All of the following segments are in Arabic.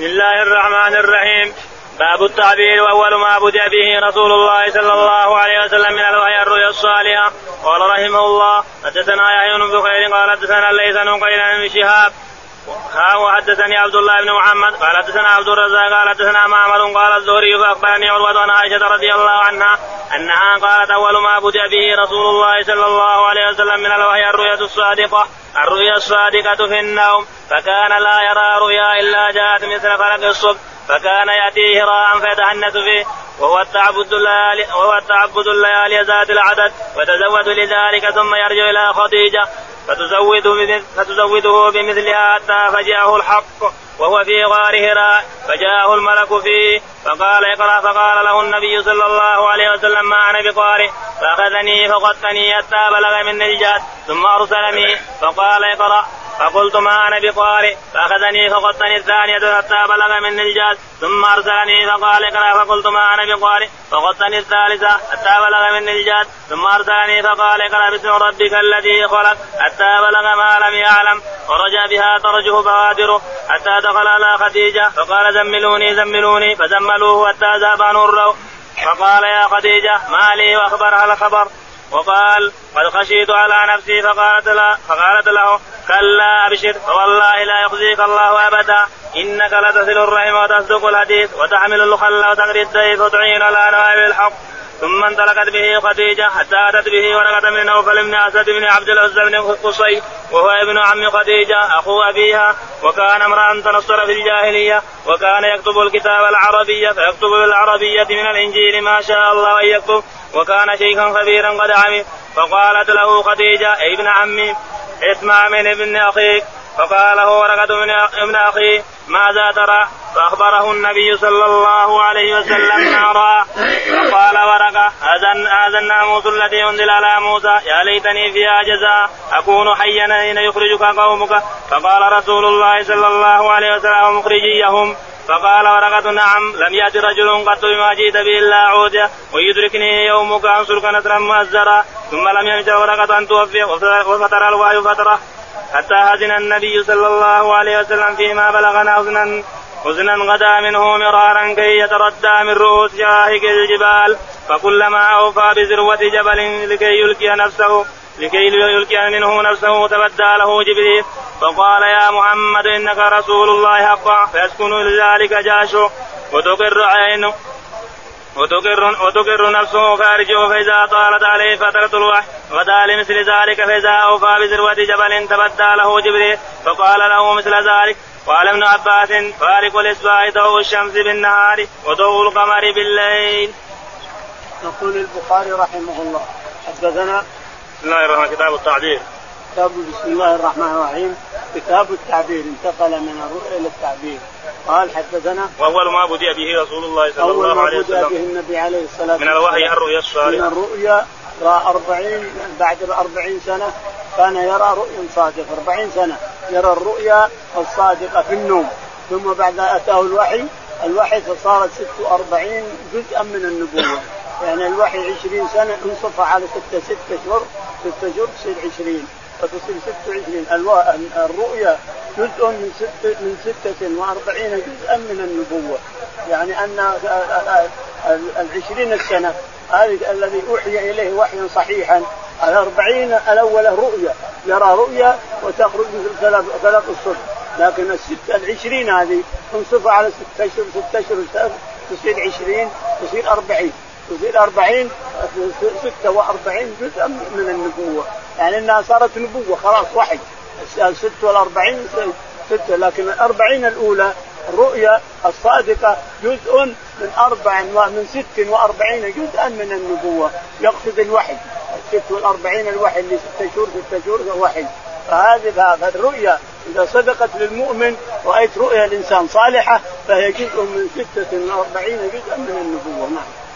بسم الله الرحمن الرحيم. باب التعبير وأول ما بدأ به رسول الله صلى الله عليه وسلم من الوحي الرؤيا الصالحة. قال رحمه الله حدثنا يحيى بن بخير قال حدثنا ليس بن بن شهاب ها وحدثني عبد الله بن محمد. قال حدثنا عبد الرزاق. قال حدثنا معمر. قال الزهري فاخبرني عروة عن عائشة رضي الله عنها أنها قالت أول ما بدأ به رسول الله صلى الله عليه وسلم من الوحي الرؤيا الصادقة الرؤيا الصادقة في النوم فكان لا يرى رؤيا إلا جاءت مثل فلك الصبح فكان ياتيه هراء فيتحنث فيه وهو التعبد الليالي وهو التعبد الليالي ذات العدد وتزود لذلك ثم يرجع إلى خديجة. فتزوده فتزوده بمثلها حتى فجاءه الحق وهو في غار هراء فجاءه الملك فيه. فقال اقرأ فقال له النبي صلى الله عليه وسلم ما أنا بقارئ؟ فأخذني فقدتني حتى بلغ من الجاد ثم أرسلني. فقال اقرأ. فقلت ما أنا بقارئ فأخذني فقدتني الثانية حتى بلغ من الجاد ثم أرسلني فقال اقرأ فقلت ما أنا بقارئ فقدتني الثالثة حتى بلغ من الجاد ثم أرسلني فقال اقرأ باسم ربك الذي خلق حتى بلغ ما لم يعلم ورجع بها ترجه بوادره حتى دخل على خديجة فقال زملوني زملوني فزملوه حتى ذهب الروح فقال يا خديجة ما لي وأخبرها الخبر. وقال قد خشيت على نفسي فقالت له فقالت له كلا أبشر فوالله لا يخزيك الله أبدا. إنك لتصل الرحم وتصدق الحديث وتحمل الخل وتغري الديف وتعين على نوائب الحق. ثم انطلقت به خديجة حتى أتت به ورقة من نوفل بن أسد بن عبد العزى بن قصي وهو ابن عم خديجة أخو أبيها. وكان امرأ تنصر في الجاهلية وكان يكتب الكتاب العربيه فيكتب بالعربيه من الإنجيل ما شاء الله أن يكتب. وكان شيخا خبيرا قد عمي فقالت له خديجة اي ابن عمي؟ اسمع من ابن أخيك. فقال له ورقة من ابن أخيه ماذا ترى؟ فأخبره النبي صلى الله عليه وسلم ما رأى فقال ورقة هذا هذا الناموس الذي أنزل على موسى. يا ليتني فيها جزاء أكون حيا حين يخرجك قومك. فقال رسول الله صلى الله عليه وسلم مخرجيهم. فقال ورقة نعم لم يأت رجل قط بما جئت به إلا عودة ويدركني يومك أنصرك نصرا مؤزرا. ثم لم يمت ورقة أن توفي وفتر الوحي فترة حتى هزن النبي صلى الله عليه وسلم فيما بلغنا حزنا حزنا غدا منه مرارا كي يتردى من رؤوس شاهق الجبال فكلما أوفى بذروة جبل لكي يلقي نفسه لكي يلقي منه نفسه تبدى له جبريل. فقال يا محمد إنك رسول الله حقا. فيسكن لذلك جاشه وتقر عينه. وتقر وتقر نفسه فارجه فإذا طالت عليه فترة الوحي. غدا لمثل ذلك فإذا أوفى بذروة جبل تبدى له جبريل. فقال له مثل ذلك. قال ابن عباس فارق الإصباح ضوء الشمس بالنهار وضوء القمر بالليل. يقول البخاري رحمه الله حدثنا بسم الله الرحمن الرحيم. كتاب التعبير كتاب بسم الله الرحمن الرحيم. كتاب التعبير انتقل من الرؤيا إلى التعبير قال حدثنا وأول ما بدأ به رسول الله صلى الله عليه وسلم. أول ما بدأ به النبي عليه الصلاة والسلام من الوحي الرؤيا الصالحة. من الرؤيا أربعين بعد الأربعين سنة كان يرى رؤيا صادقة. أربعين سنة يرى الرؤيا الصادقة في النوم. ثم بعد أتاه الوحي. الوحي فصارت 46 جزءا من النبوة. يعني الوحي 20 سنة انصف على ستة ستة شهور ستة شهور تصير 20 فتصير 26 الرؤيا جزء من ست من ستة وأربعين جزءا من النبوة. يعني أن العشرين السنة هذه الذي أوحي إليه وحيا صحيحا الأربعين الأولى رؤيا يرى رؤيا وتخرج مثل فلق الصبح. لكن الست العشرين هذه تنصف على ستة أشهر ستة أشهر تصير عشرين تصير أربعين. أربعين ستة وأربعين جزءا من النبوة. يعني أنها صارت نبوة خلاص وحي. الست والأربعين ستة لكن الأربعين الأولى الرؤيا الصادقة جزء من أربع من ست وأربعين جزءا من النبوة. يقصد الوحي. الست والأربعين الوحي اللي ستة شهور ستة شهور وحي. فهذه الرؤيا إذا صدقت للمؤمن رأيت رؤيا الإنسان صالحة فهي جزء من ستة وأربعين جزءا من النبوة. نعم.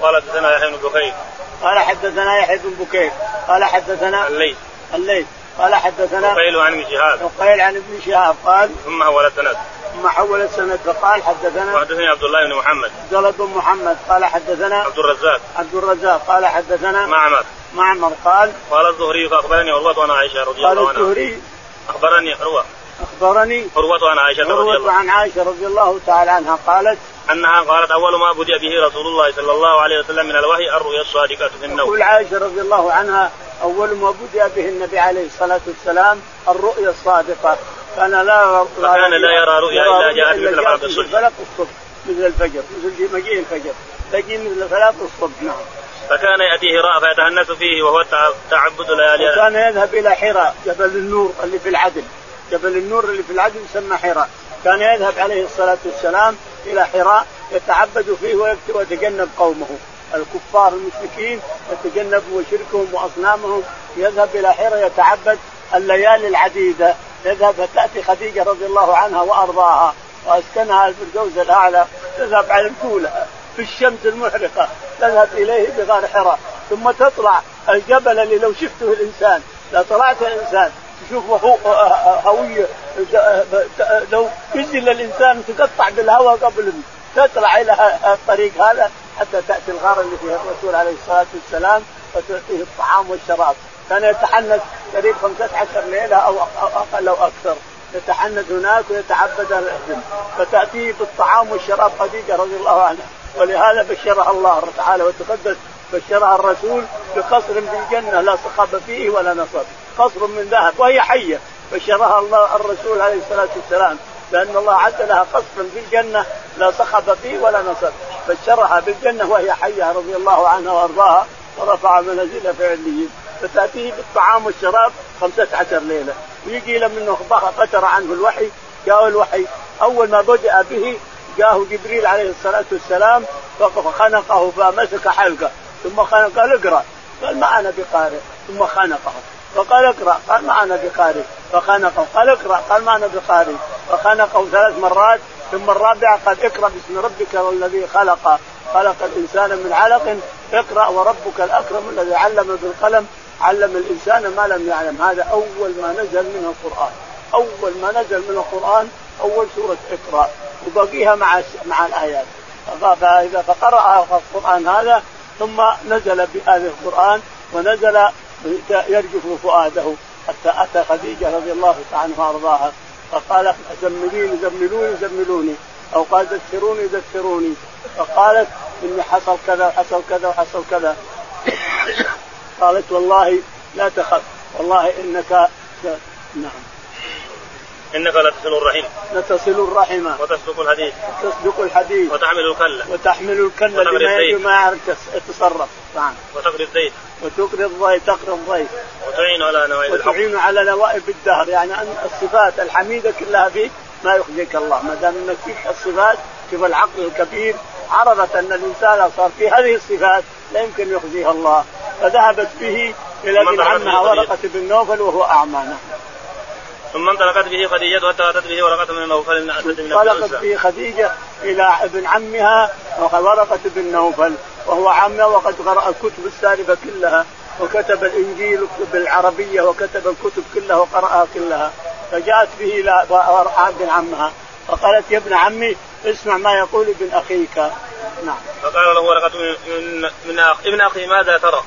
قال حدثنا يحيى بن بكير. قال حدثنا يحيى بن بكير. قال حدثنا الليث. الليث. قال حدثنا عقيل عن ابن شهاب. عقيل عن ابن شهاب. قال ثم حول السند. ثم حول السند. فقال حدثنا وحدثني عبد الله بن محمد. عبد الله بن محمد. قال حدثنا عبد الرزاق. عبد الرزاق. قال حدثنا معمر. معمر. قال قال الزهري فأخبرني عروه عن عائشة رضي الله عنها. قال الزهري. أخبرني عروه أخبرني عروة عن عائشة رضي الله عن عائشة رضي الله تعالى عنها قالت أنها قالت أول ما بدأ به رسول الله صلى الله عليه وسلم من الوحي الرؤيا الصادقة في النوم. تقول عائشة رضي الله عنها أول ما بدأ به النبي عليه الصلاة والسلام الرؤيا الصادقة كان لا فكان لا يرى رؤيا إلا جاءت مثل فلق الصبح. فلق الصبح مثل الفجر مثل مجيء الفجر تجي مثل فلق الصبح نعم فكان يأتيه راء فيتهنس فيه وهو تعبد ليالي وكان يذهب إلى حراء جبل النور اللي في العدن جبل النور اللي في العدن يسمى حراء. كان يذهب عليه الصلاة والسلام إلى حراء يتعبد فيه ويتجنب قومه. الكفار المشركين يتجنبوا شركهم وأصنامهم. يذهب إلى حراء يتعبد الليالي العديدة. يذهب فتأتي خديجة رضي الله عنها وأرضاها. وأسكنها الفردوس الأعلى. تذهب على الاولى في الشمس المحرقة. تذهب إليه بغار حراء. ثم تطلع الجبل اللي لو شفته الإنسان. لو طلعت الإنسان. تشوفه هو هويه لو نزل الإنسان تقطع بالهواء قبل تطلع إلى الطريق هذا حتى تأتي الغار اللي فيها الرسول عليه الصلاة والسلام وتعطيه الطعام والشراب. كان يتحنث قريب 15 ليلة أو أو أقل أو أكثر. يتحنث هناك ويتعبد فتأتيه بالطعام والشراب خديجة رضي الله عنها. ولهذا بشرها الله تعالى وتقدس بشرها الرسول بقصر بالجنة لا صخب فيه ولا نصب. قصر من ذهب وهي حية. بشرها الله الرسول عليه الصلاة والسلام بان الله عد لها قصر في الجنة لا صخب فيه ولا نصب. بشرها بالجنة وهي حية رضي الله عنها وأرضاها ورفع منازلها في عليين فتأتيه بالطعام والشراب خمسة عشر ليلة. ويجي منه فتر عنه الوحي جاء الوحي. أول ما بدأ به جاءه جبريل عليه الصلاة والسلام فخنقه فمسك حلقة ثم خنق قال اقرا قال ما أنا بقارئ؟ ثم خنقه. فقال اقرأ. قال ما أنا بقارئ فخنقه. قال اقرأ. قال ما أنا بقارئ فخنقه ثلاث مرات. ثم الرابعة قال اقرأ باسم ربك الذي خلق. خلق الإنسان من علق. اقرأ وربك الأكرم الذي علم بالقلم. علم الإنسان ما لم يعلم. هذا أول ما نزل منه القرآن. أول ما نزل من القرآن. أول سورة اقرأ. وبقيها مع مع الآيات. فإذا فقرأ القرآن هذا ثم نزل بهذا القرآن ونزل يرجف فؤاده حتى أتى خديجة رضي الله تعالى عنها وأرضاها فقالت زملوني زملوني زملوني أو قال ذكروني ذكروني. فقالت إني حصل كذا وحصل كذا وحصل كذا. قالت والله لا تخف والله إنك نعم. إنك لتصل الرحم لتصل الرحم وتسلك الحديث. وتصدق الحديث. وتحمل الكلة. وتحمل الزيت. يجب ما يعرف يتصرف. نعم. وتقري الزيت. وتقري الضيف تقري الضيف. وتعين على نوائب وتعين على نوائب الدهر. يعني أن الصفات الحميدة كلها فيك ما يخزيك الله. ما دام إنك فيك الصفات شوف العقل الكبير. عرفت أن الإنسان صار في هذه الصفات لا يمكن يخزيها الله. فذهبت به إلى ابن عمها ورقة بن نوفل وهو أعمى. ثم انطلقت به خديجة حتى أتت به ورقة من نوفل انطلقت به خديجة إلى ابن عمها ورقة بن نوفل. وهو عمه وقد قرأ الكتب السالفة كلها وكتب الإنجيل بالعربية وكتب الكتب كلها وقرأها كلها. فجاءت به إلى ابن عمها فقالت يا ابن عمي اسمع ما يقول ابن أخيك. نعم. فقال له ورقة من من أخ ابن أخي ماذا ترى؟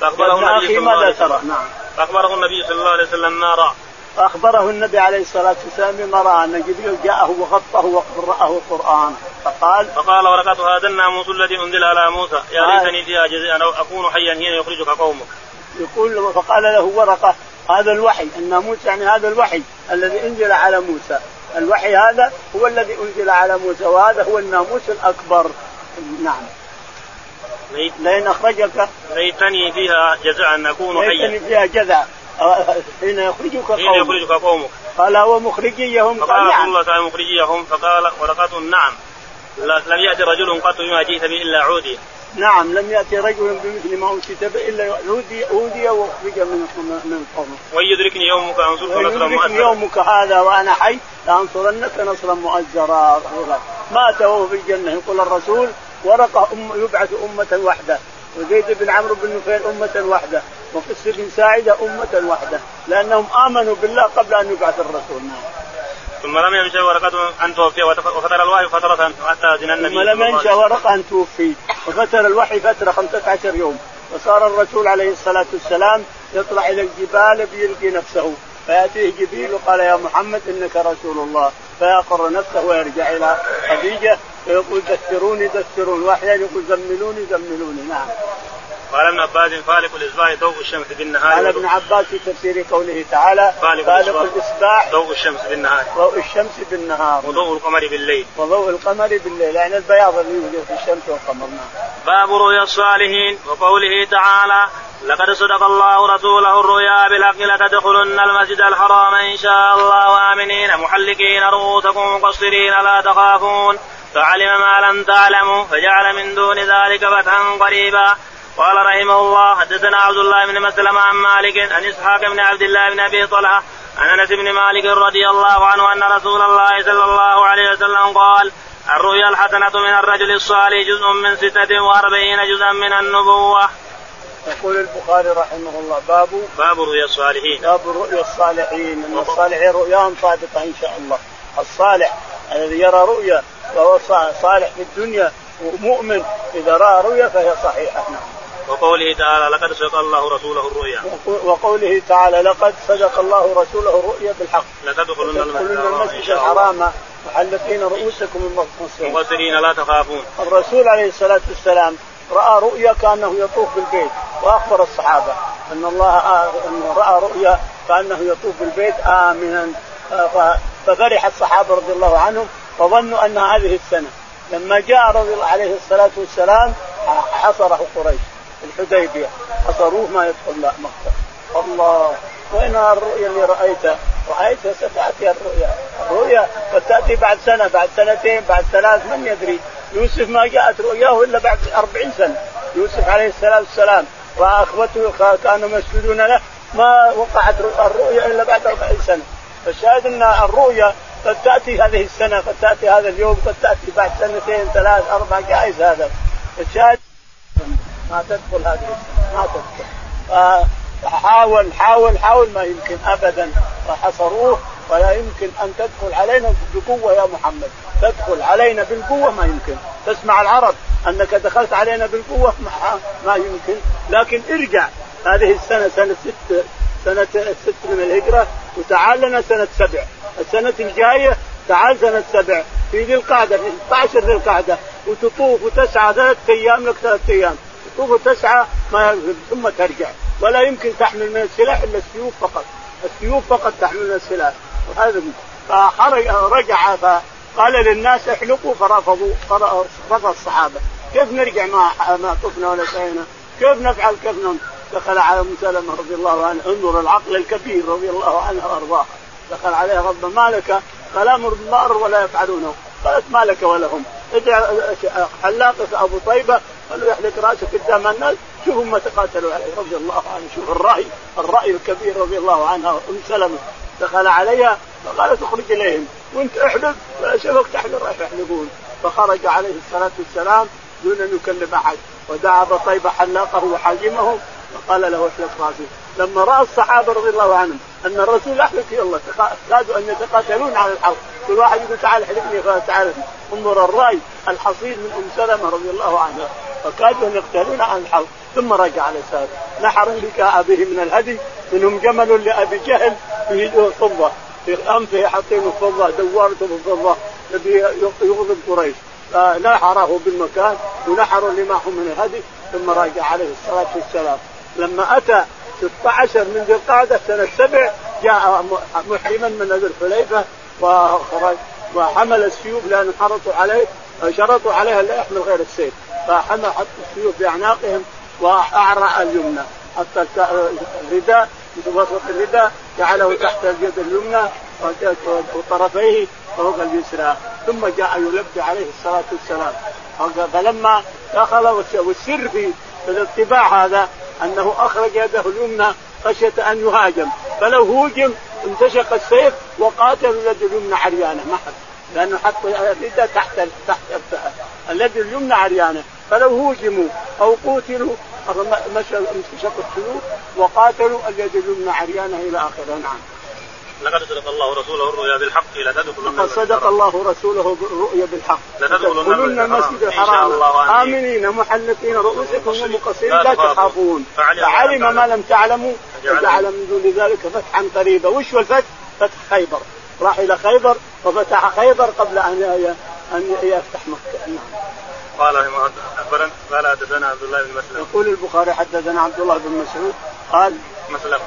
فأخبره ابن النبي أخي صلى الله ماذا عليه ترى؟ وسلم نعم. فأخبره النبي صلى الله عليه وسلم ما رأى. فأخبره النبي عليه الصلاة والسلام بما رأى أن جبريل جاءه وغطه وقرأه القرآن. فقال فقال ورقة هذا الناموس الذي أنزل على موسى. يا. ليتني فيها جزيئا أو أكون حيا حين يخرجك قومك. يقول فقال له ورقة هذا الوحي الناموس يعني هذا الوحي الذي أنزل على موسى. الوحي هذا هو الذي أنزل على موسى وهذا هو الناموس الأكبر. نعم. لئن اخرجك ليتني فيها جزعا أكون ليتني حيا فيها جزع حين يخرجك حين قومك. يخرجك قومك. قال هو مخرجيهم. فقال قال رسول نعم الله تعالى مخرجيهم. فقال ورقة نعم. لم يأتي رجل قط بما جئت به إلا عودي. نعم لم يأتي رجل بمثل ما أوتيت به إلا اوذي اوذي وأخرج من من قومه وإن يدركني يومك أنصرك نصرا ويدركني مؤثرا يومك هذا وأنا حي لأنصرنك نصرا مؤزرا مات وهو في الجنة. يقول الرسول ورقه أم يبعث أمة وحده وزيد بن عمرو بن نفيل أمة وحده وقس بن ساعدة أمة وحده لأنهم آمنوا بالله قبل أن يبعث الرسول. نعم ثم لم يمشي ورقة أن توفي وفتر الوحي فترة حتى أذن النبي ثم لم وسلم. ورقة أن توفي وفتر الوحي فترة 15 يوم. وصار الرسول عليه الصلاة والسلام يطلع إلى الجبال بيلقي نفسه. فيأتيه جبريل وقال يا محمد إنك رسول الله. فيقر نفسه ويرجع إلى خديجة فيقول دثروني دثروني واحيانا يقول زملوني زملوني. نعم. قال ابن عباس فالق الإصباح ضوء الشمس بالنهار قال ابن عباس في تفسير قوله تعالى فالق فالق. الإصباح ضوء الشمس بالنهار. ضوء الشمس بالنهار. وضوء القمر بالليل. وضوء القمر بالليل يعني البياض اللي يوجد في الشمس والقمر نعم. باب رؤيا الصالحين وقوله تعالى لقد صدق الله رسوله الرؤيا بالحق لتدخلن المسجد الحرام إن شاء الله آمنين محلقين رؤوسكم مقصرين لا تخافون فعلم ما لم تعلموا فجعل من دون ذلك فتحا قريبا قال رحمه الله حدثنا عبد الله بن مسلم عن مالك عن إسحاق بن عبد الله بن أبي طلحة عن أنس بن مالك رضي الله عنه أن رسول الله صلى الله عليه وسلم قال الرؤيا الحسنة من الرجل الصالح جزء من ستة وأربعين جزءا من النبوة. يقول البخاري رحمه الله باب باب رؤيا الصالحين. باب رؤيا الصالحين إن الصالحين رؤياهم صادقة إن شاء الله. الصالح الذي يرى رؤيا فهو صالح في الدنيا ومؤمن إذا رأى رؤيا فهي صحيحة. نعم. وقوله تعالى لقد صدق الله رسوله الرؤيا. وقوله تعالى لقد صدق الله رسوله الرؤيا بالحق. لتدخلن تدخلن المسجد الحرام. محلقين رؤوسكم مقصرين لا تخافون. الرسول عليه الصلاة والسلام رأى رؤيا كأنه يطوف بالبيت وأخبر الصحابة أن الله انه رأى رؤيا كأنه يطوف بالبيت آمنا. ففرح الصحابة رضي الله عنهم وظنوا ان هذه السنة. لما جاء رضي الله عليه الصلاة والسلام حصره قريش. الحديبية. حصروه ما يدخل مكه الله. وين الرؤيا اللي رأيتها؟ رأيتها ستاتي الرؤيا، الرؤيا قد تأتي بعد سنة، بعد سنتين، بعد ثلاث من يدري، يوسف ما جاءت رؤياه إلا بعد أربعين سنة، يوسف عليه الصلاة والسلام. وأخوته كانوا مسجدون له. ما وقعت الرؤيا إلا بعد أربعين سنة، فالشاهد أن الرؤيا قد تأتي هذه السنة، قد تأتي هذا اليوم، قد تأتي بعد سنتين ثلاث أربع جائز هذا، الشاهد ما تدخل هذه ما تدخل. حاول حاول حاول ما يمكن ابدا فحصروه ولا يمكن أن تدخل علينا بقوة يا محمد. تدخل علينا بالقوة ما يمكن. تسمع العرب أنك دخلت علينا بالقوة ما يمكن. لكن ارجع. هذه السنة سنة ست سنة ست من الهجرة وتعال لنا سنة سبع. السنة الجاية تعال سنة سبع. في ذي القعدة في 16 ذي القعدة. وتطوف وتسعى ثلاث أيام لك ثلاث أيام. تطوف وتسعى ما ثم ترجع. ولا يمكن تحمل من السلاح إلا السيوف فقط. السيوف فقط تحمل من السلاح. وهذا فخرج رجع فقال للناس احلقوا فرفضوا رفض الصحابة. كيف نرجع ما ما طفنا ولا سعينا كيف نفعل؟ كيف دخل على ام سلمه رضي الله عنه انظر العقل الكبير رضي الله عنه وارضاه دخل عليه رب ما لك قال أمر بالمعروف ولا يفعلونه. قالت ما لك ولهم. ادع حلاقك أبو طيبة. قالوا يحلق راسك قدام الناس شوفوا ما تقاتلوا عليه. رضي الله عنه شوف الرأي الرأي الكبير رضي الله عنها أم سلمة دخل عليها فقالت اخرج إليهم. وأنت احلق ولا شافك تحلق راح يحلقون فخرج عليه الصلاة والسلام دون أن يكلم أحد. ودعا ابا طيبه حلاقه وحاجمه. فقال له احلق راسي لما رأى الصحابة رضي الله عنهم أن الرسول احلق يلا كادوا أن يتقاتلون على الحلق كل واحد يقول تعال احلقني تعال. انظر الرأي الحصيد من أم سلمة رضي الله عنها. فكادوا أن يقتلون عن الحلق ثم رجع على سار نحر لكاء به من الهدي. منهم جمل لأبي جهل. فيه فضه في أنفه حاطين فضه دوارته بالفضه الذي يغضب قريش. فنحره بالمكان ونحروا اللي معه من الهدي. ثم رجع عليه الصلاة والسلام. لما أتى 16 من ذي القعدة سنة سبع جاء محرما من ذي الحليفة وخرج وحمل السيوف لأن حرصوا عليه شرطوا عليه لا يحمل غير السيف. فحمل حط السيوف في اعناقهم وأعرى اليمنى. حتى الرداء وسط الرداء جعله تحت اليد اليمنى وطرفيه فوق اليسرى. ثم جاء يلبي عليه الصلاة والسلام. فلما دخل والسر في الاتباع هذا أنه أخرج يده اليمنى خشية أن يهاجم. فلو هوجم انتشق السيف وقاتل اليد اليمنى عريانه. ما حد. لأنه حط الردة تحت تحت اليد اليمنى عريانه. فلو هوجموا أو قتلوا انتشق السيوف وقاتلوا اليد اليمنى عريانه إلى آخره. نعم. لقد صدق الله رسوله الرؤيا بالحق لتدخلن لقد صدق الله رسوله الرؤيا بالحق. لتدخلن المسجد. الحرام آمنين. محلقين. رؤوسكم ومقصرين. لا تخافون. فعلم ما لم تعلموا. وجعل من دون ذلك فتحا قريبا. وش هو الفتح؟ فتح خيبر. راح إلى خيبر وفتح خيبر قبل أن أن يفتح مكة. نعم. قال أخبرنا قال حدثنا عبد الله بن مسلم. يقول البخاري حدثنا عبد الله بن مسعود. قال مسلم.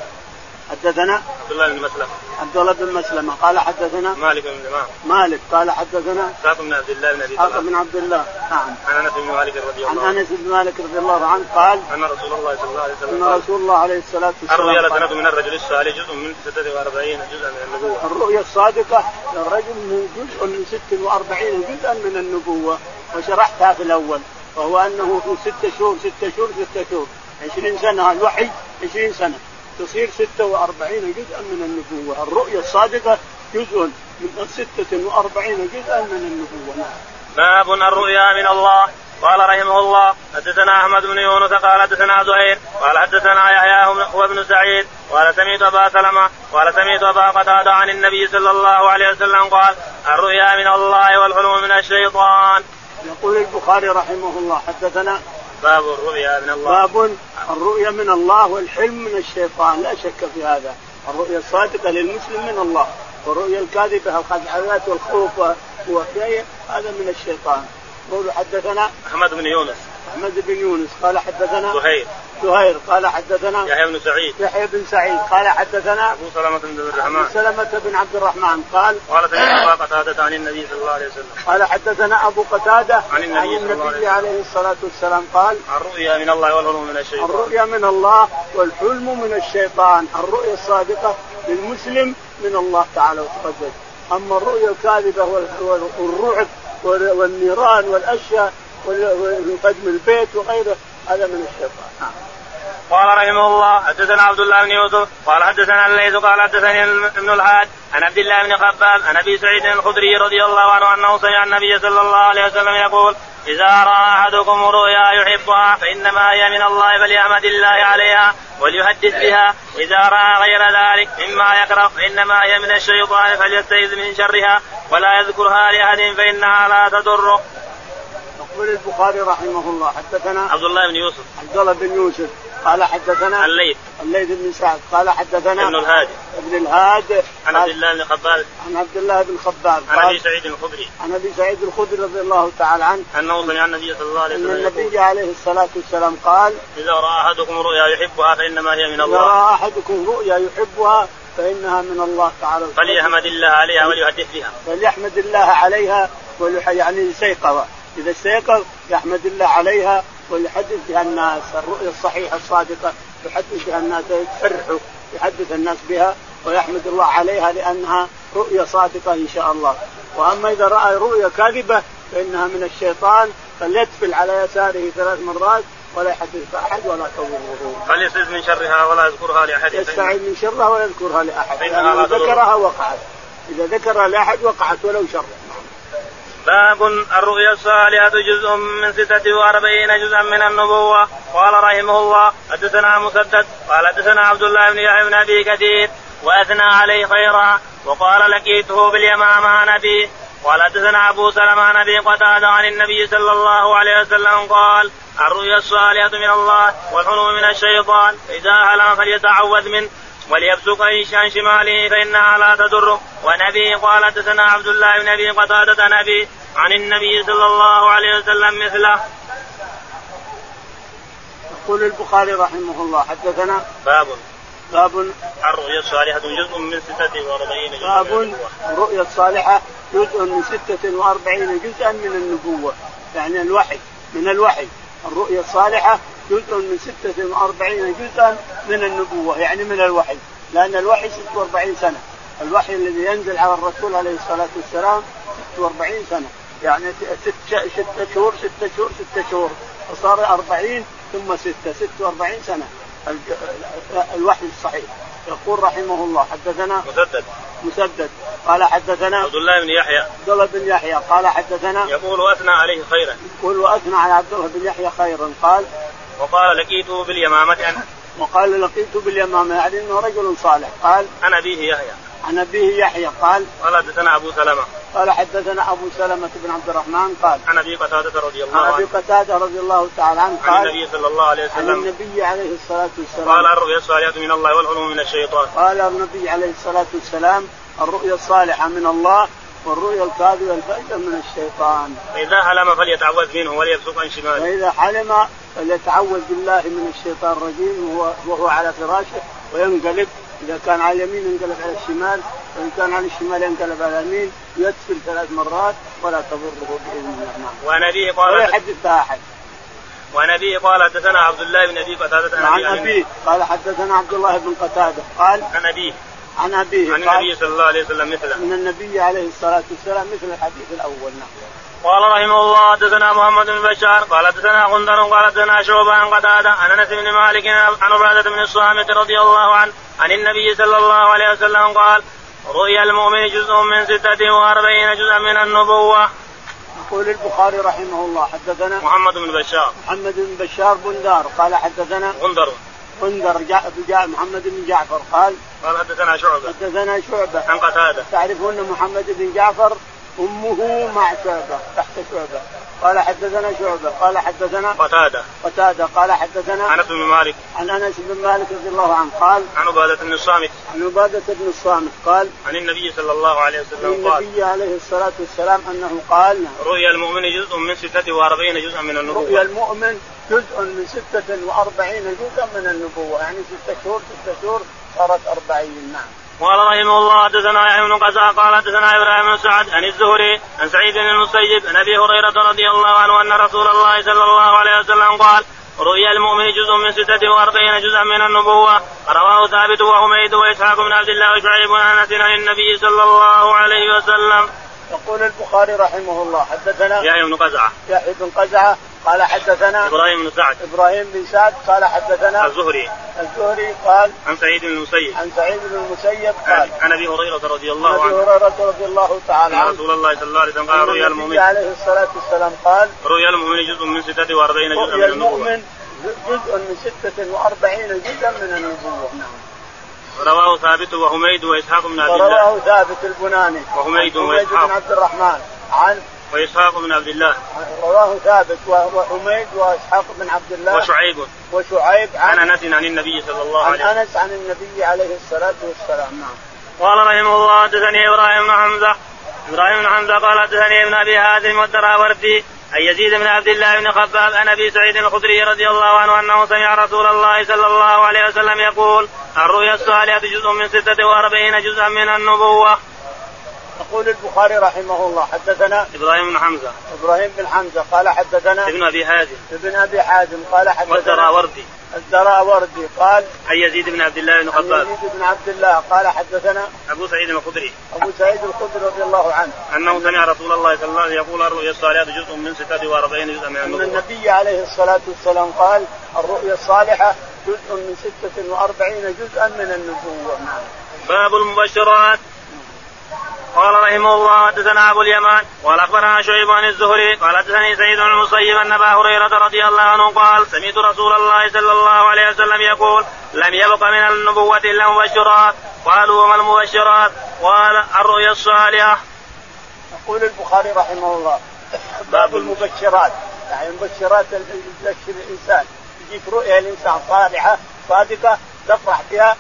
حدثنا عبد الله بن مسلم. عبد الله بن مسلمه قال حدثنا مالك بن إمام. مالك. قال حدثنا إسحاق بن عبد الله بن أبي إسحاق بن عبد الله. نعم. عن أنس بن مالك رضي الله عنه. عن أنس بن مالك رضي الله عنه قال أن رسول الله صلى الله عليه وسلم ان رسول الله عليه الصلاة والسلام الرؤيا لسنة من الرجل الصالح جزء من 46 جزءا من النبوة. الرؤيا الصادقة للرجل من جزء من 46 جزءا من النبوة. وشرحتها في الأول. وهو أنه في ستة شهور ستة شهور ستة شهور. 20 سنة الوحي 20 سنة. تصير 46 جزءا من النبوة الرؤيا الصادقة جزء من 46 جزءا من النبوة نعم. باب الرؤيا من الله قال رحمه الله حدثنا أحمد بن يونس قال حدثنا زهير قال حدثنا يحيى هو ابن سعيد قال سمعت أبا سلمة قال سمعت أبا قتادة عن النبي صلى الله عليه وسلم قال الرؤيا من الله والحلم من الشيطان. يقول البخاري رحمه الله حدثنا باب الرؤيا من الله. باب الرؤيا من الله والحلم من الشيطان. لا شك في هذا. الرؤيا الصادقة للمسلم من الله والرؤيا الكاذبة الخدعات والخوف هذا من الشيطان. قولوا حدثنا أحمد بن يونس. أحمد بن يونس قال حدثنا زهير. زهير قال حدثنا يحيى بن سعيد. يحيى بن سعيد قال حدثنا أبو سلمة بن عبد الرحمن. ابو سلمة بن عبد الرحمن قال قال سمعت أبا قتادة عن النبي صلى الله عليه وسلم. قال حدثنا أبو قتادة عن النبي, عن النبي عليه الصلاة والسلام قال الرؤيا من الله والحلم من الشيطان. الرؤيا من الله والحلم من الشيطان. الرؤيا الصادقة للمسلم من الله تعالى وتقدس أما الرؤيا الكاذبة والرعب والنيران والأشياء وقدم البيت وغيره هذا من الشيطان نعم. قال رحمه الله حدثنا عبد الله بن يوسف قال حدثنا الليث قال حدثني ابن الحاج عن عبد الله بن خباب عن أبي سعيد الخدري رضي الله عنه أنه سمع النبي صلى الله عليه وسلم يقول إذا رأى أحدكم رؤيا يحبها فإنما هي من الله فليحمد الله عليها وليحدث بها واذا رأى غير ذلك مما يكره فإنما هي من الشيطان فليستعذ من شرها ولا يذكرها لأحد فإنها لا تضره. يقول البخاري رحمه الله. حدثنا عبد الله بن يوسف. عبد الله بن يوسف. قال حدثنا الليث. الليث بن سعد. قال حدثنا ابن الهاد ابن الهاد عن عبد الله بن خباب. عن عبد الله بن خباب. عن أبي سعيد الخدري. عن أبي سعيد الخدري رضي الله تعالى عنه. أنه سمع النبي صلى الله عليه وسلم ان النبي عليه الصلاة والسلام قال إذا رأى أحدكم رؤيا يحبها فإنما هي من الله. اذا رأى أحدكم رؤيا يحبها فإنها من الله تعالى. فليحمد الله عليها وليحدث بها فليحمد الله عليها يعني يستيقظ إذا استيقظ يحمد الله عليها ويحدث بها الناس الرؤيا الصحيحة الصادقة يحدث بها الناس يفرحوا يحدث الناس بها ويحمد الله عليها لأنها رؤيا صادقة إن شاء الله وأما إذا رأى رؤيا كاذبة فإنها من الشيطان فليتفل على يساره ثلاث مرات ولا يحدث أحد ولا توره. فليستعذ من شرها ولا يذكرها لأحد. يستعذ من شرها ولا يذكرها لأحد. فإنها ذكرها وقعت. إذا ذكرها لأحد وقعت ولو شر. باب الرؤيا الصالحة جزء من ستة وأربعين جزءا من النبوة. قال رحمه الله حدثنا مسدد قال حدثنا عبد الله بن يحيى بن أبي كثير وأثنى عليه خيرا وقال لقيته باليمامة عن أبيه قال حدثنا أبو سلمة عن أبي قتادة عن النبي صلى الله عليه وسلم قال الرؤيا الصالحة من الله والحلم من الشيطان إذا هلم فليتعوذ منه. وليبسق عن شماله فإنها لا تضره ونبي قال حدثنا عبد الله بن أبي قتادة نبي عن النبي صلى الله عليه وسلم مثله. يقول البخاري رحمه الله حدثنا باب. باب. الرؤيا الصالحة جزء من ستة وأربعين جزءا باب. الرؤيا الصالحة جزء من ستة وأربعين جزءا من النبوة. يعني الوحي من الوحي. الرؤيا الصالحة جزء من 46 جزءا من النبوة يعني من الوحي لأن الوحي 46 سنة. الوحي الذي ينزل على الرسول عليه الصلاة والسلام 46 سنة يعني ست ستة شهور ستة شهور ستة شهور. فصار 40 ثم ستة 46 سنة. الوحي الصحيح. يقول رحمه الله حدثنا مسدد. مسدد. قال حدثنا عبد الله بن يحيى. عبد الله بن يحيى. قال حدثنا يقول وأثنى عليه خيرا. يقول وأثنى على عبد الله بن يحيى خيرا. قال وقال لقيته باليمامة أنا. وقال لقيته باليمامة يعني انه رجل صالح. قال عن أبيه يحيى. عن أبيه يحيى. قال قال حدثنا أبو سلمة. قال حدثنا أبو سلمة بن عبد الرحمن. قال عن أبي قتادة رضي الله عن عنه. ابي قتادة رضي الله تعالى عنه. عن قال النبي صلى الله عليه عن وسلم. النبي عليه الصلاة والسلام. قال الرؤيا الصالحة من الله والحلم من الشيطان. قال النبي عليه الصلاة والسلام الرؤيا الصالحة من الله والرؤيا الكاذبة الفائده من الشيطان. فإذا حلم فليتعوذ منه وليبصق عن شماله. فإذا حلم فليتعوذ بالله من الشيطان الرجيم وهو, وهو على فراشه وينقلب. إذا كان على اليمين ينقلب على الشمال وان كان على الشمال ينقلب على اليمين يدخل ثلاث مرات ولا تضره بإذن الله. نعم. وعن ولا قال يحدثها أحد. وعن أبيه قال حدثنا عبد الله بن أبي قتادة عن أبيه قال حدثنا عبد الله بن قتادة. قال عن أبيه. عن أبيه عن النبي صلى الله عليه وسلم مثله. من النبي عليه الصلاة والسلام مثل الحديث الأول. نعم. قال رحمه الله حدثنا محمد بن بشار قال حدثنا غندر قال حدثنا شعبة عن قتادة عن أنس بن مالك عن عبادة بن الصامت رضي الله عنه عن النبي صلى الله عليه وسلم قال رؤيا المؤمن جزء من ستة وأربعين جزءا من النبوة. يقول البخاري رحمه الله حدثنا محمد بن بشار. محمد بن بشار بندار قال حدثنا غندر. بندر جاء جاء محمد بن جعفر قال قال حدثنا شعبة. حدثنا شعبة. عن قتادة. تعرفون محمد بن جعفر؟ أمه مع شعبة تحت شعبة. قال حدثنا شعبة قال حدثنا قتادة. قتادة قال حدثنا أنس بن مالك. عن أنس بن مالك رضي الله عنه قال عن عبادة بن الصامت. عن عبادة بن الصامت قال عن النبي صلى الله عليه عن وسلم قال النبي عليه الصلاة والسلام أنه قال رؤيا المؤمن جزء من ستة وأربعين جزءا من رؤيا النبوة المؤمن جزء من ستة وأربعين جزءا من النبوة. يعني ستة شهور ستة شهور صارت أربعين نعم. قال رحمه الله حدثنا يحيى بن قزع قال حدثنا إبراهيم بن سعد عن الزهري عن سعيد بن المسيب عن أبي هريرة رضي الله عنه أن رسول الله صلى الله عليه وسلم قال رؤيا المؤمن جزء من ستة وأربعين جزءا من النبوة رواه ثابت وحميد وإسحاق بن عبد الله وشعيب عن أنس عن النبي صلى الله عليه وسلم. يقول البخاري رحمه الله حدثنا يحيى بن قزعة يحيى بن قزعة قال حدثنا إبراهيم بن سعد. إبراهيم بن سعد قال حدثنا الزهري. الزهري قال عن سعيد بن المسيب. عن سعيد بن المسيب عن قال عن أبي هريرة رضي عن الله أبي عنه. هريرة رضي الله تعالى عنه. رسول الله صلى الله عليه وسلم قال رؤيا المؤمن عليه الصلاة والسلام قال رؤيا المؤمن جزء من ستة وأربعين جزءا من المؤمن جزء من ستة وأربعين جزءا من النبوة. نعم رواه ثابت وحميد وإسحاق بن عبد الله. ورواه ثابت البناني. وحميد حميد وإسحاق. بن عبد الرحمن. عن وإسحاق بن عبد الله. رواه ثابت وحميد وإسحاق بن عبد الله وشعيب. وشعيب عن عن أنس عن النبي صلى الله عن عليه وسلم. أنس عن النبي عليه الصلاة والسلام نعم. قال رحمه الله حدثني إبراهيم بن حمزة. إبراهيم بن حمزة قال حدثني ابن أبي هازم والدراوردي عن يزيد بن عبد الله بن خباب عن أبي سعيد الخدري رضي الله عنه أنه سمع رسول الله صلى الله عليه وسلم يقول الرؤيا الصالحة جزء من ستة وأربعين جزءا من النبوة. يقول البخاري رحمه الله حدثنا إبراهيم بن حمزة. إبراهيم بن حمزة قال حدثنا ابن أبي هازم ابن أبي حازم قال حدثنا والدراوردي الدراوردي قال عن يزيد بن عبد الله بن خباب يزيد بن عبد الله قال حدثنا أبو سعيد الخدري. أبو سعيد الخدري رضي الله عنه. أنه سمع رسول الله صلى الله عليه وسلم يقول الرؤيا الصالحة جزء من ستة وأربعين جزءا من أن النبوة. النبي عليه الصلاة والسلام قال الرؤيا الصالحة جزء من ستة وأربعين جزءا من النبوة. باب المبشرات. قال رحمه الله حدثنا أبو اليمان قال أخبرنا شعيب عن الزهري قال حدثني سيد بن المسيب أن أبا هريرة رضي الله عنه قال سمعت رسول الله صلى الله عليه وسلم يقول لم يبق من النبوة إلا المبشرات. قالوا وما المبشرات؟ قال الرؤيا الصالحة. يقول البخاري رحمه الله باب المبشرات. يعني المبشرات تبشر الإنسان. تجيك رؤيا الانسان صالحة صادقة تفرح بها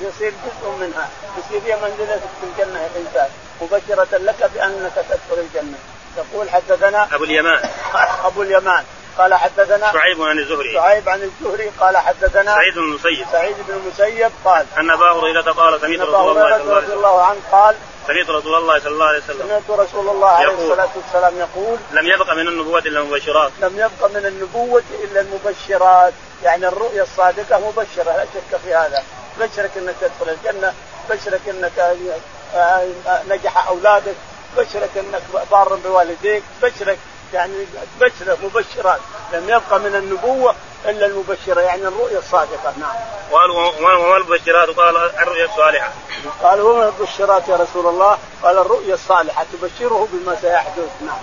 يصير جزء منها. يصير هي منزلتك في الجنة الانسان مبشرة لك بأنك تدخل الجنة. يقول حدثنا أبو اليمان. أبو اليمان. قال حدثنا شعيب عن الزهري. شعيب عن الزهري. قال حدثنا سعيد بن المسيب. سعيد بن المسيب قال أن أبا هريرة قال سمعت رسول الله صلى الله عليه رضي وسلم الله عنه قال سمعت رسول الله صلى الله عليه وسلم. سمعت رسول الله عليه يقول. الصلاة والسلام يقول لم يبق من النبوة إلا المبشرات. لم يبق من النبوة إلا المبشرات. يعني الرؤيا الصادقة مبشرة لا شك في هذا. بشرك أنك تدخل الجنة بشرك أنك نجح أولادك بشرك أنك بار بوالديك بشرك يعني بشرة مبشرات لم يبقى من النبوة إلا المبشرة يعني الرؤيا الصادقة. نعم. قالوا وما المبشرات قال الرؤيا الصالحة. قال وما المبشرات يا رسول الله قال الرؤيا الصالحة تبشره بما سيحدث. نعم.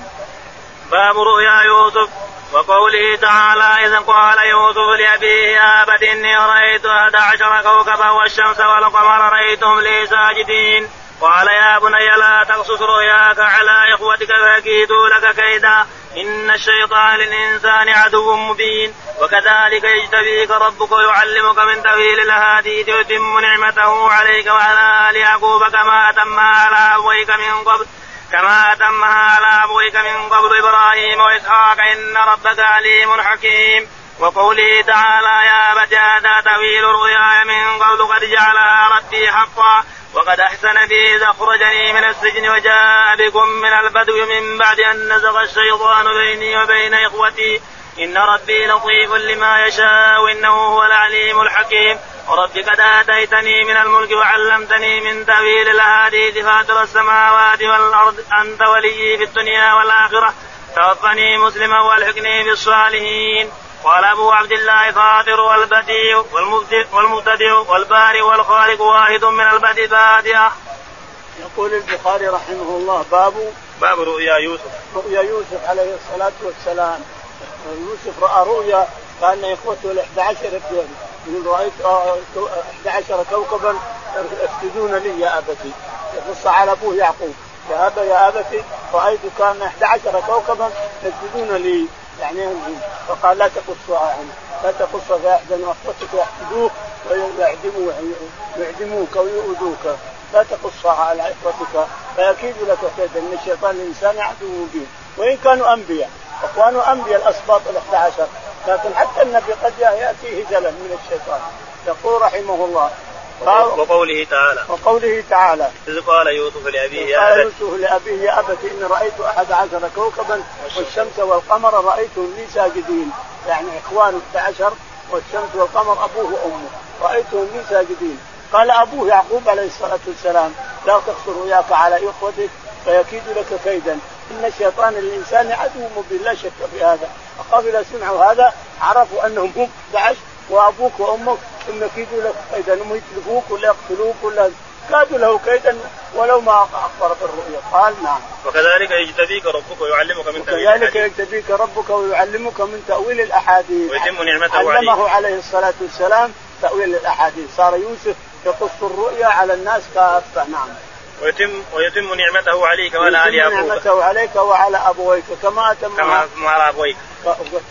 باب رؤيا يوسف وقوله تعالى إذ قال يوسف لأبيه يا أبت إني رأيت أحد عشر كوكبا والشمس والقمر رأيتهم لي ساجدين. قال يا بني لا تقصص رؤياك على إخوتك فيكيدوا لك كيدا. إن الشيطان للإنسان عدو مبين. وكذلك يجتبيك ربك ويعلمك من تأويل الأحاديث ويتم نعمته عليك وعلى آل يعقوب كما أتمها على أبويك من قبل. كما أتمها على أبويك من قبل إبراهيم وإسحاق. إن ربك عليم حكيم. وقوله تعالى يا أبت هذا تأويل رؤياي من قبل قد جعلها ربي حقا. وقد أحسن بي إذ أخرجني من السجن وجاء بكم من البدو من بعد أن نزغ الشيطان بيني وبين إخوتي. إن ربي لطيف لما يشاء إنه هو العليم الحكيم. ورب قد آتيتني من الملك وعلمتني من تأويل الأحاديث فاتر السماوات والأرض. أنت ولي في الدنيا والآخرة. توفني مسلما والحقني بالصالحين. قال أبو عبد الله فاطر والبديع والمبتدع والباري والخالق واحد من البدء بادئة. يقول البخاري رحمه الله باب باب رؤيا يوسف. رؤيا يوسف عليه الصلاة والسلام. يوسف رأى رؤيا كأن إخوته ال 11 يقول رأيت 11 كوكبا يسجدون لي يا أبتي. يقص على أبوه يعقوب يا أبا يا أبتي رأيت كأن 11 كوكبا يسجدون لي. يعني فقال لا تقصها يعني لا تقص فيحزن أخوتك يحسدوك ويعدموا يعدموك ويؤذوك. لا تقصها على اخوتك فيكيد لك كيدا إن الشيطان الإنسان عدو مبين. وإن كانوا أنبياء اخوانه أنبياء الأسباط ال 11 لكن حتى النبي قد يأتيه زلل من الشيطان. يقول رحمه الله وقوله تعالى. وقوله تعالى. إذ قال يوسف لأبيه يا قال يوسف لأبيه يا أبت إني رأيت أحد عشر كوكبا والشمس والقمر رأيتهم لي ساجدين. يعني إخوان 11 والشمس والقمر أبوه وأمه. رأيتهم لي ساجدين. قال أبوه يعقوب عليه الصلاة والسلام لا تقصر رؤياك على إخوتك فيكيد لك كيدا. إن الشيطان للإنسان عدو مبين لا شك في هذا. فقبل سمعوا هذا عرفوا أنهم هم 11 وأبوك وأمك ثم كيدوا لك كيدا انهم يتلفوك ولا يقتلوك ولا كادوا له كيدا ولو ما اخبر بالرؤيا قال نعم. وكذلك يجتبيك ربك ويعلمك من تأويل وكذلك يجتبيك ربك ويعلمك من تأويل الأحاديث. ويتم نعمته عليه. علمه عليه الصلاة والسلام تأويل الأحاديث، صار يوسف يقص الرؤيا على الناس كافة نعم. ويتم ويتم نعمته عليك وعلى آل يعقوب نعمته عليك وعلى أبويك. كما اتمها كما على أبويك.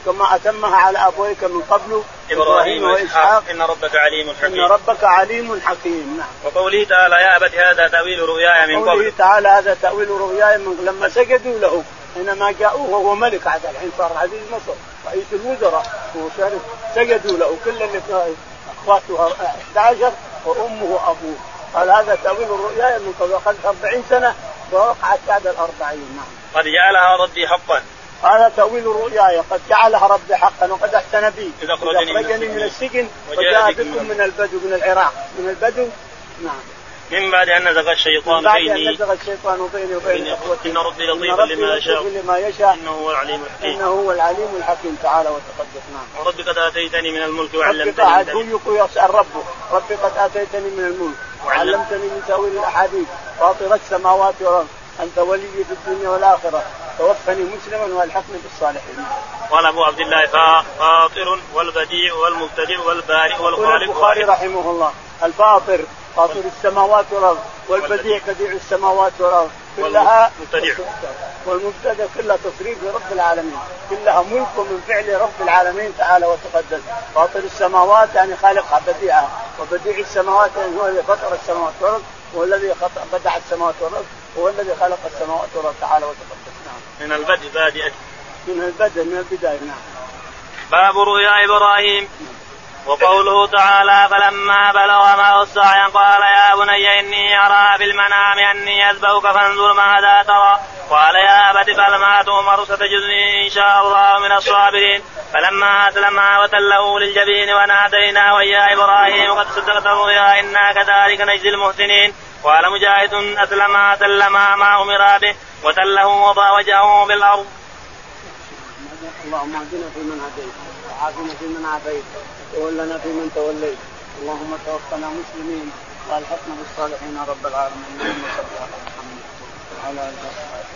كما أتمها على أبويك من قبل إبراهيم وإسحاق. إن ربك عليم حكيم. إن ربك عليم حكيم. نعم. وقوله تعالى يا أبت هذا تأويل رؤياي من قبل. قوله تعالى هذا تأويل رؤياي من لما سجدوا له. حينما جاءوه وهو ملك عاد الحين صار عزيز مصر. رئيس الوزراء. سجدوا له. كل اللي اخواته 11 وأمه وأبوه. قال هذا تأويل الرؤيا من قبل قد 40 سنة ووقعت بعد الأربعين نعم. قد جعلها ربي حقا. هذا تأويل الرؤيا قد جعلها ربي حقا وقد أحسن بي. إذا أخرجني من السجن. وجاء بكم من البدو من العراق. من البدو؟ نعم. من بعد أن نزغ الشيطان من بعد بيني ان نزغ الشيطان بيني وبين إخوتي. إن ربي لطيف لما يشاء. لما يشاء. إنه هو العليم الحكيم. إنه هو العليم الحكيم. تعالى وتقدس. نعم. وربي قد آتيتني من الملك وعلمتني ربي قد يسال ربه ربي قد آتيتني من الملك. وعلمتني من تأويل الأحاديث. فاطر السماوات والأرض. أنت ولي في الدنيا والآخرة. توفني مسلما وألحقني بالصالحين. قال أبو عبد الله فاطر والبديع والمبتدع والبارئ والخالق البخاري رحمه الله الفاطر فاطر السماوات والأرض والبديع بديع السماوات والأرض كلها والمبتدع. والمبتدع كلها تصريف لرب العالمين كلها ملك من فعل رب العالمين تعالى وتقدس فاطر السماوات يعني خالقها بديعها وبديع السماوات يعني هو الذي فطر السماوات والأرض هو الذي بدع السماوات والأرض. هو الذي خلق السماوات والأرض تعالى وتقدس. نعم. من البدء بادئة. من البدء من البداية. نعم. باب رؤيا إبراهيم. وقوله تعالى فلما بلغ معه السعي قال يا بني اني ارى بالمنام اني اذبحك فانظر ماذا ترى. قال يا ابت فعل ما تؤمر ستجدني ان شاء الله من الصابرين. فلما اسلم وتله للجبين وناديناه يا إبراهيم قد صدقت الرؤيا أنا كذلك نجزي المحسنين. قال مجاهد اسلم سلم ما أمر به. وتله وضع وجهه بالارض. اللهم اهدنا فيمن هديت. وعافنا فيمن عافيت وتولنا فيمن توليت. اللهم توفنا مسلمين والحقنا بالصالحين رب العالمين. اللهم صل على محمد وعلى اله وصحبه